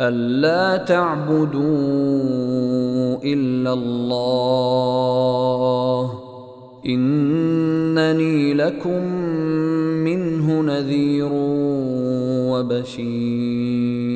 ألا تعبدوا إلا الله. إنني لكم منه نذير وبشير.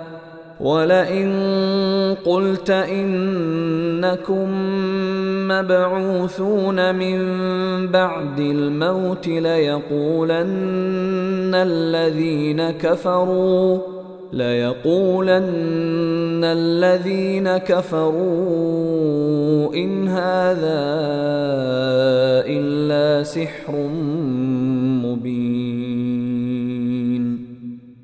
ولئن قلت إنكم مبعوثون من بعد الموت ليقولن الذين كفروا ليقولن الذين كفروا إن هذا إلا سحر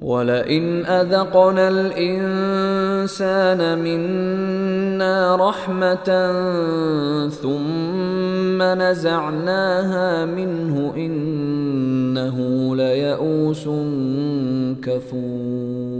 ولئن أذقنا الإنسان منا رحمة ثم نزعناها منه إنه ليئوس كفور.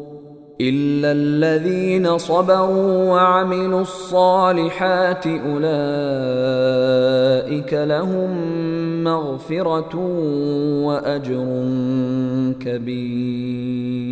الا الذين صبروا وعملوا الصالحات اولئك لهم مغفره واجر كبير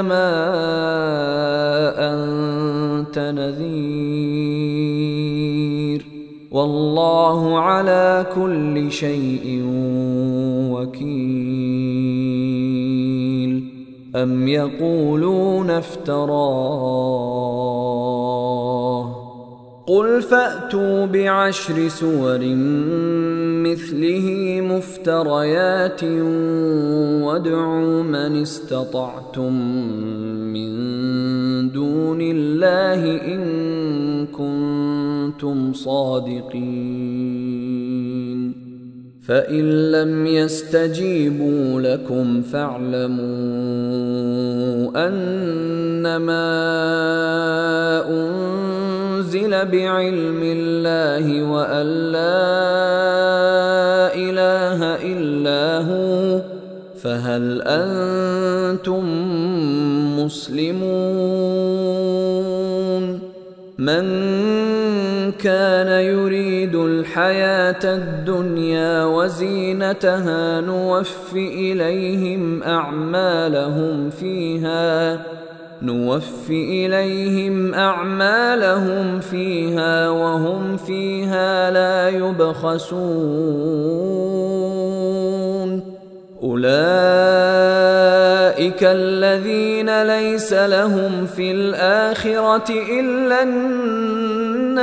إنما أنت نذير. والله على كل شيء وكيل. أم يقولون افتراه قل فاتوا بعشر سور مثله مفتريات وادعوا من استطعتم من دون الله ان كنتم صادقين فان لم يستجيبوا لكم فاعلموا انما انزل بعلم الله وأن لا إله إلا هو فهل أنتم مسلمون؟ من كان يريد الحياة الدنيا وزينتها نوف إليهم أعمالهم فيها نوف إليهم أعمالهم فيها وهم فيها لا يبخسون. أولئك الذين ليس لهم في الآخرة إلا النار.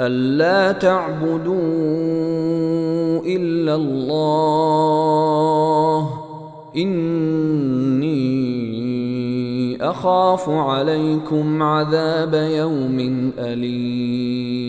الا تعبدوا الا الله اني اخاف عليكم عذاب يوم اليم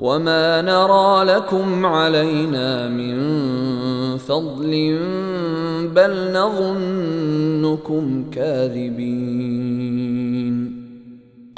وما نرى لكم علينا من فضل بل نظنكم كاذبين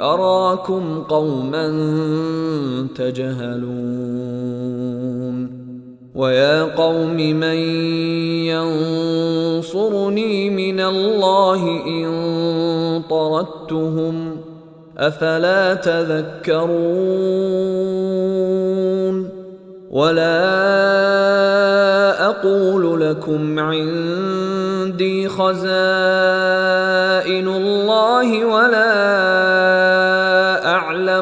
أراكم قوما تجهلون ويا قوم من ينصرني من الله إن طردتهم أفلا تذكرون ولا أقول لكم عندي خزائن الله ولا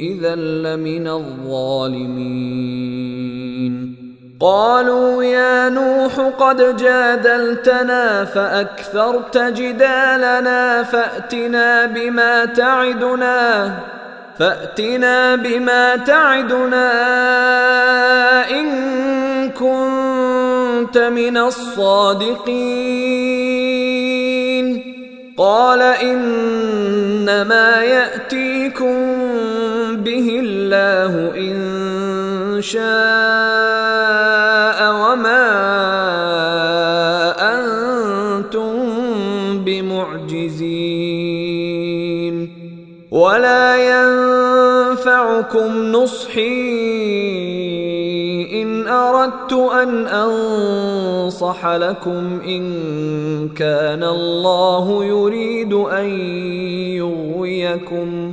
إذا لمن الظالمين. قالوا يا نوح قد جادلتنا فأكثرت جدالنا فأتنا بما تعدنا فأتنا بما تعدنا إن كنت من الصادقين. قال إنما يأتيكم به الله إن شاء وما أنتم بمعجزين. ولا ينفعكم نصحي إن أردت أن أنصح لكم إن كان الله يريد أن يغويكم.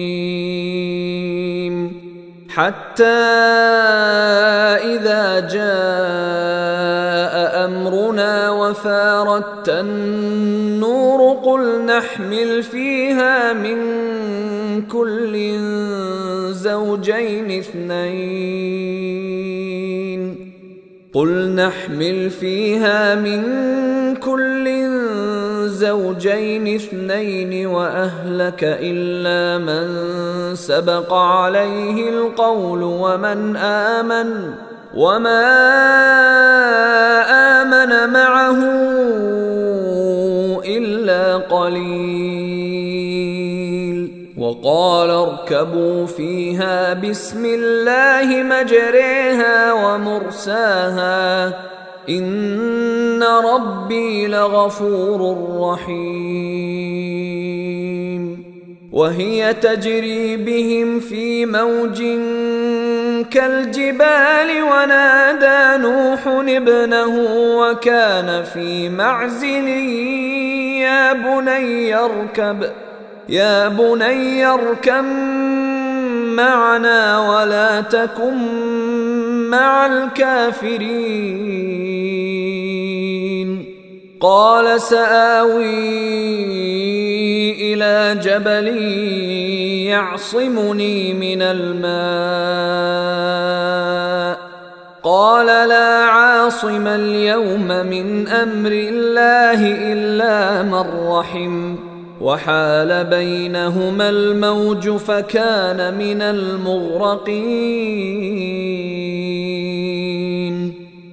حتى إذا جاء أمرنا وفارت النور قل نحمل فيها من كل زوجين اثنين. قل نحمل فيها من كل زوجين اثنين وأهلك إلا من سبق عليه القول ومن آمن وما آمن معه إلا قليل. وقال اركبوا فيها بسم الله مجريها ومرساها ان ربي لغفور رحيم. وهي تجري بهم في موج كالجبال ونادى نوح ابنه وكان في معزل يا بني اركب يا بني اركب معنا ولا تكن مع الكافرين. قال سآوي إلى جبل يعصمني من الماء. قال لا عاصم اليوم من أمر الله إلا من رحم. وحال بينهما الموج فكان من المغرقين.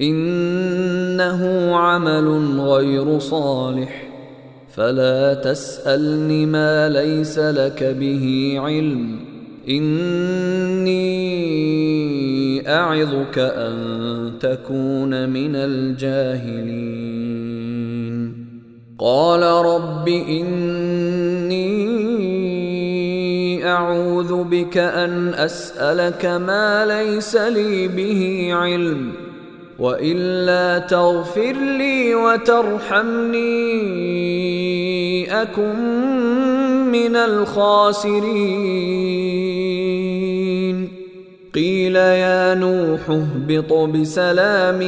إنه عمل غير صالح. فلا تسألني ما ليس لك به علم. إني أعظك أن تكون من الجاهلين. قال رب إني أعوذ بك أن أسألك ما ليس لي به علم. وإلا تغفر لي وترحمني أكن من الخاسرين. قيل يا نوح اهبط بسلام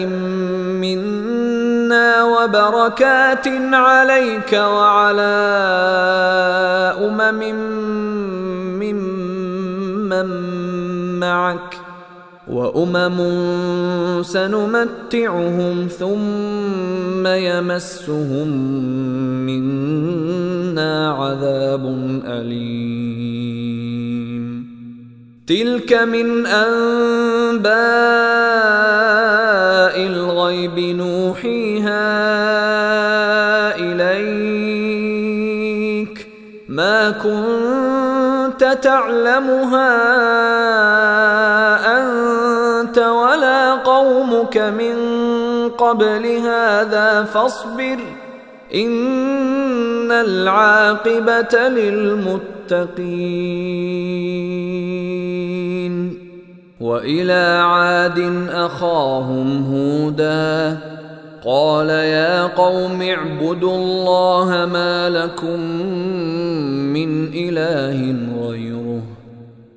منا وبركات عليك وعلى أمم ممن معك. وأمم سنمتعهم ثم يمسهم منا عذاب أليم. تلك من أنباء الغيب نوحيها إليك. ما كنت تعلمها من قبل هذا فاصبر إن العاقبة للمتقين وإلى عاد أخاهم هودا قال يا قوم اعبدوا الله ما لكم من إله غيره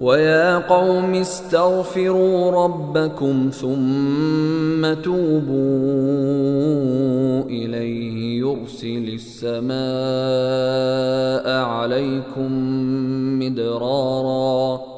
ويا قوم استغفروا ربكم ثم توبوا إليه يرسل السماء عليكم مدرارا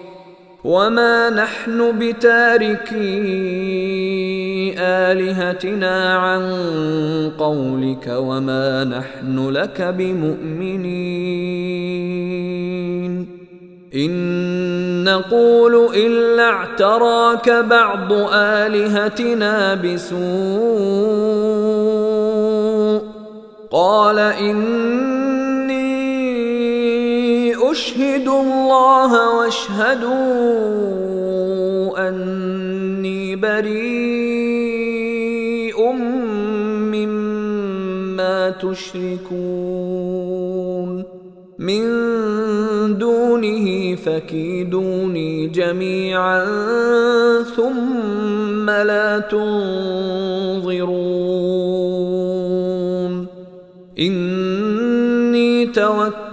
وما نحن بتاركي الهتنا عن قولك وما نحن لك بمؤمنين ان نقول الا اعتراك بعض الهتنا بسوء قال اني اشهدوا الله واشهدوا أني بريء مما تشركون. من دونه فكيدوني جميعا ثم لا تنظرون. إني توكلت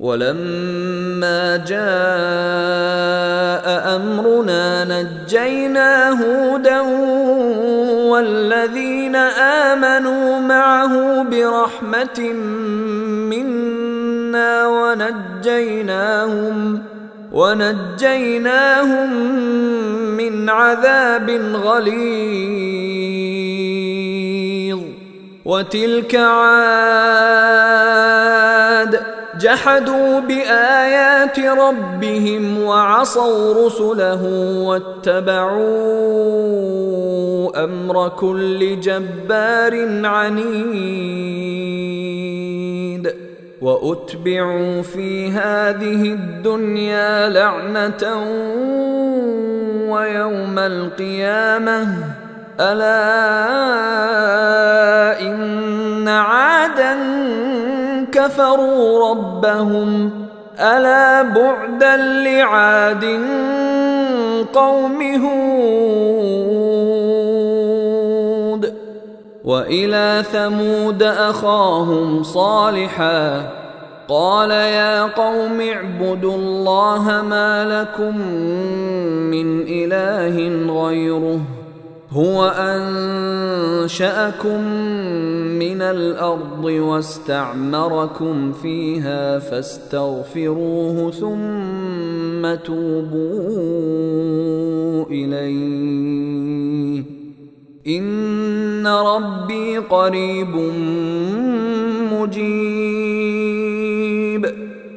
ولما جاء أمرنا نجينا هودا والذين آمنوا معه برحمة منا ونجيناهم ونجيناهم من عذاب غليظ. وتلك عاد جحدوا بآيات ربهم وعصوا رسله واتبعوا أمر كل جبار عنيد وأتبعوا في هذه الدنيا لعنة ويوم القيامة ألا إن عادا كفروا ربهم ألا بعدا لعاد قوم هود وإلى ثمود أخاهم صالحا قال يا قوم اعبدوا الله ما لكم من إله غيره هو أنشأكم من الأرض واستعمركم فيها فاستغفروه ثم توبوا إليه. إن ربي قريب مجيب.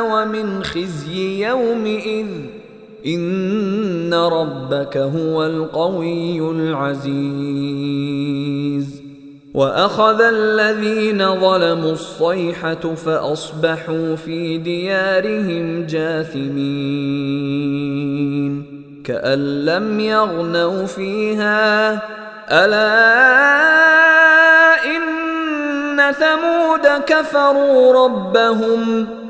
ومن خزي يومئذ إن ربك هو القوي العزيز. وأخذ الذين ظلموا الصيحة فأصبحوا في ديارهم جاثمين. كأن لم يغنوا فيها ألا إن ثمود كفروا ربهم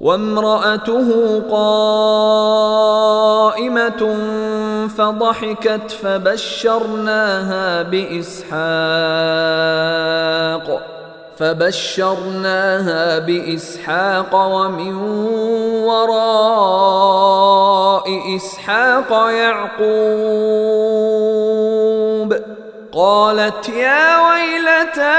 وامرأته قائمة فضحكت فبشرناها بإسحاق فبشرناها بإسحاق ومن وراء إسحاق يعقوب قالت يا ويلتى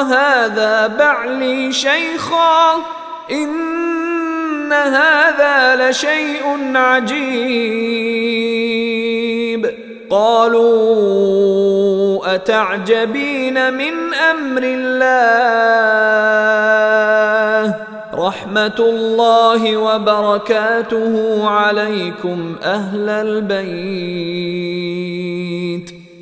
وهذا بعلي شيخا إن هذا لشيء عجيب. قالوا أتعجبين من أمر الله؟ رحمة الله وبركاته عليكم أهل البيت.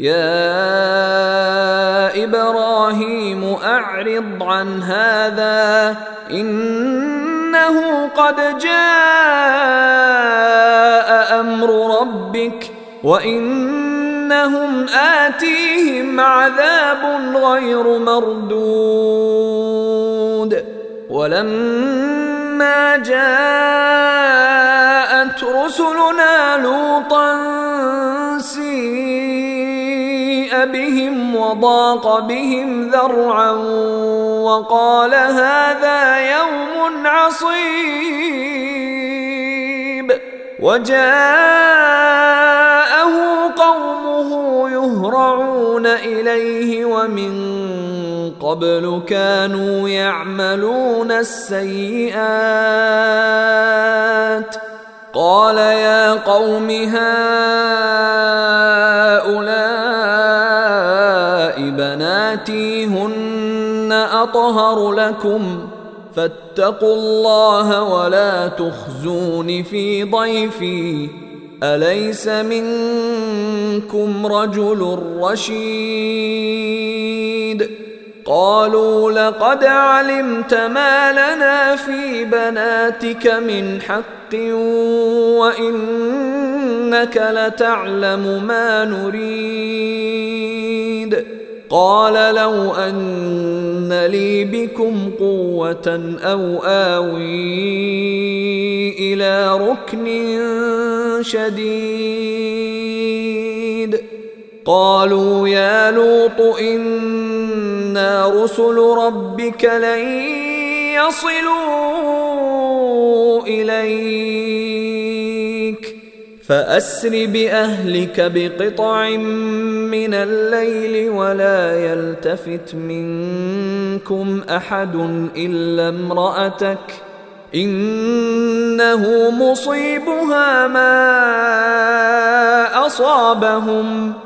يا إبراهيم أعرض عن هذا إنه قد جاء أمر ربك وإنهم آتيهم عذاب غير مردود. ولما جاءت رسلنا لوطا سيء بهم وضاق بهم ذرعا وقال هذا يوم عصيب وجاءه قومه يهرعون إليه ومن قبل كانوا يعملون السيئات قال يا قوم هؤلاء بناتي هن أطهر لكم فاتقوا الله ولا تخزون في ضيفي أليس منكم رجل رشيد قالوا لقد علمت ما لنا في بناتك من حق وإنك لتعلم ما نريد. قال لو أن لي بكم قوة أو آوي إلى ركن شديد. قالوا يا لوط إنا رسل ربك لن يصلوا إليك. فأسر بأهلك بقطع من الليل ولا يلتفت منكم أحد إلا امرأتك. إنه مصيبها ما أصابهم.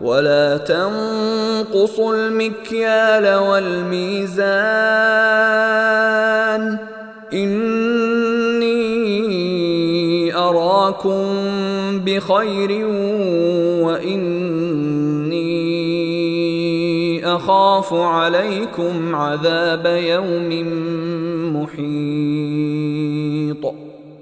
ولا تنقصوا المكيال والميزان. إني أراكم بخير وإني أخاف عليكم عذاب يوم محيط.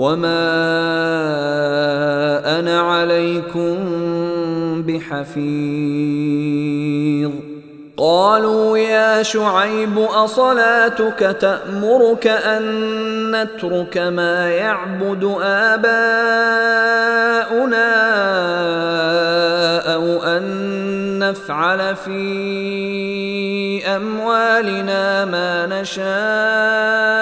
وما أنا عليكم بحفيظ قالوا يا شعيب اصلاتك تامرك ان نترك ما يعبد اباؤنا أو ان نفعل في اموالنا ما نشاء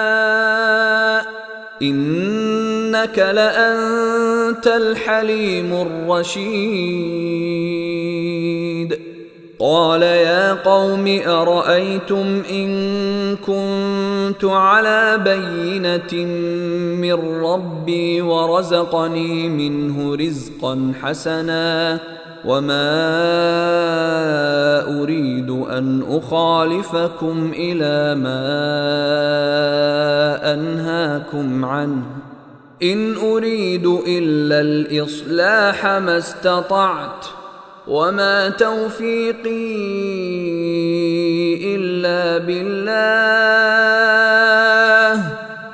إنك لأنت الحليم الرشيد. قال يا قوم أرأيتم إن كنت على بينة من ربي ورزقني منه رزقا حسنا وما أريد أن أخالفكم إلى ما أنهاكم عنه. إن أريد إلا الإصلاح ما استطعت وما توفيقي إلا بالله.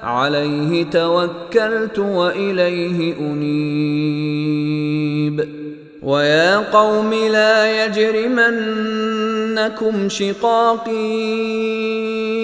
عليه توكلت وإليه أنيب. ويا قوم لا يجرمنكم شقاقي.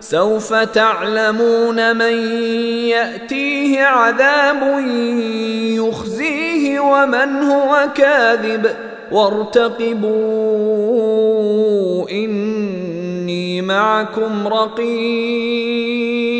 سوف تعلمون من يأتيه عذاب يخزيه ومن هو كاذب وارتقبوا إني معكم رقيب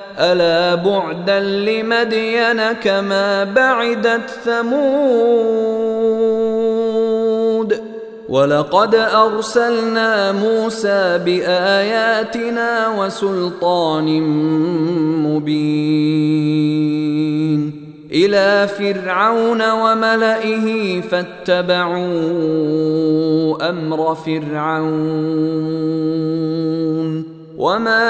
ألا بعدا لمدين كما بعدت ثمود ولقد أرسلنا موسى بآياتنا وسلطان مبين إلى فرعون وملئه فاتبعوا أمر فرعون وما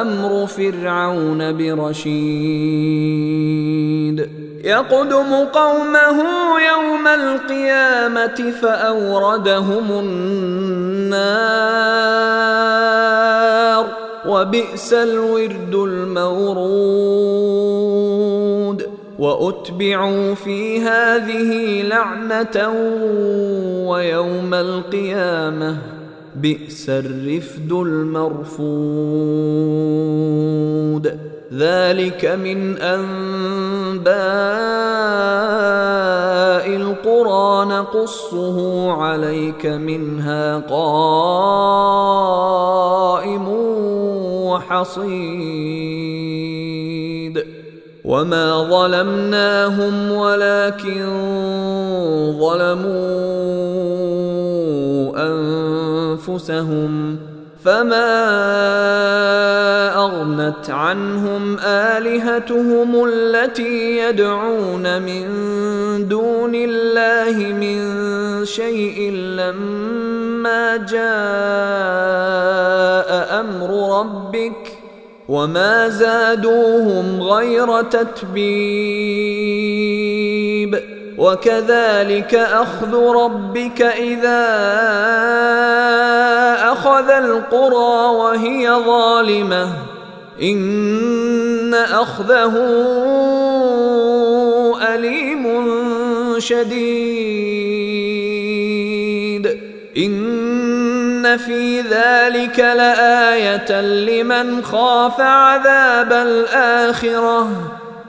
أمر فرعون برشيد يقدم قومه يوم القيامه فاوردهم النار وبئس الورد المورود واتبعوا في هذه لعنه ويوم القيامه بئس الرفد المرفود. ذلك من أنباء القرى. نقصه عليك منها قائم وحصيد. وما ظلمناهم ولكن ظلموا أنفسهم فما أغنت عنهم آلهتهم التي يدعون من دون الله من شيء لما جاء أمر ربك وما زادوهم غير تتبيب. وكذلك أخذ ربك إذا أخذ القرى وهي ظالمة. إن أخذه أليم شديد. إن في ذلك لآية لمن خاف عذاب الآخرة.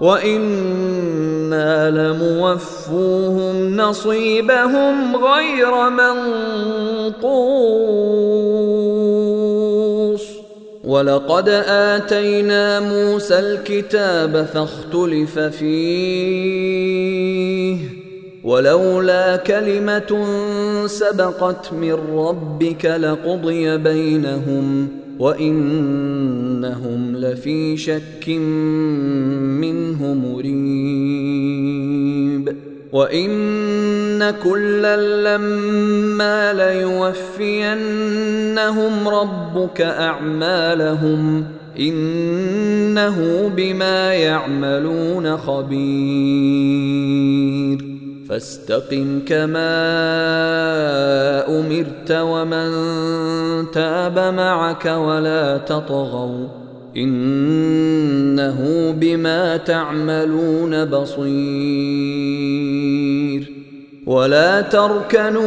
وأنا لموفوهم نصيبهم غير منقوص ولقد اتينا موسى الكتاب فاختلف فيه ولولا كلمه سبقت من ربك لقضي بينهم وإنهم لفي شك منه مريب. وإن كلا لما ليوفينهم ربك أعمالهم إنه بما يعملون خبير. فاستقم كما أمرت ومن تاب معك ولا تطغوا إنه بما تعملون بصير ولا تركنوا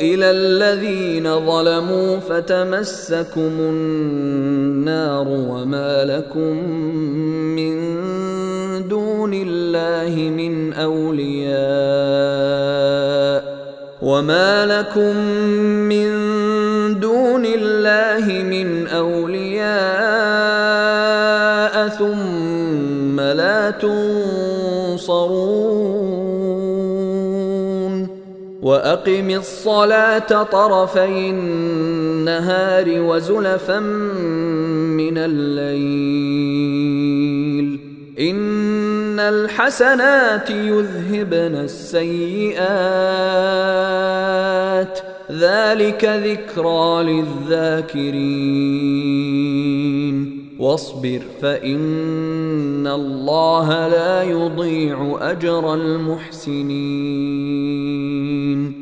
إلى الذين ظلموا فتمسكم النار وما لكم من دون الله من أولياء وما لكم من دون الله من أولياء ثم لا تنصرون وأقم الصلاة طرفي النهار وزلفا من الليل إن الحسنات يذهبن السيئات. ذلك ذكرى للذاكرين. واصبر فإن الله لا يضيع أجر المحسنين.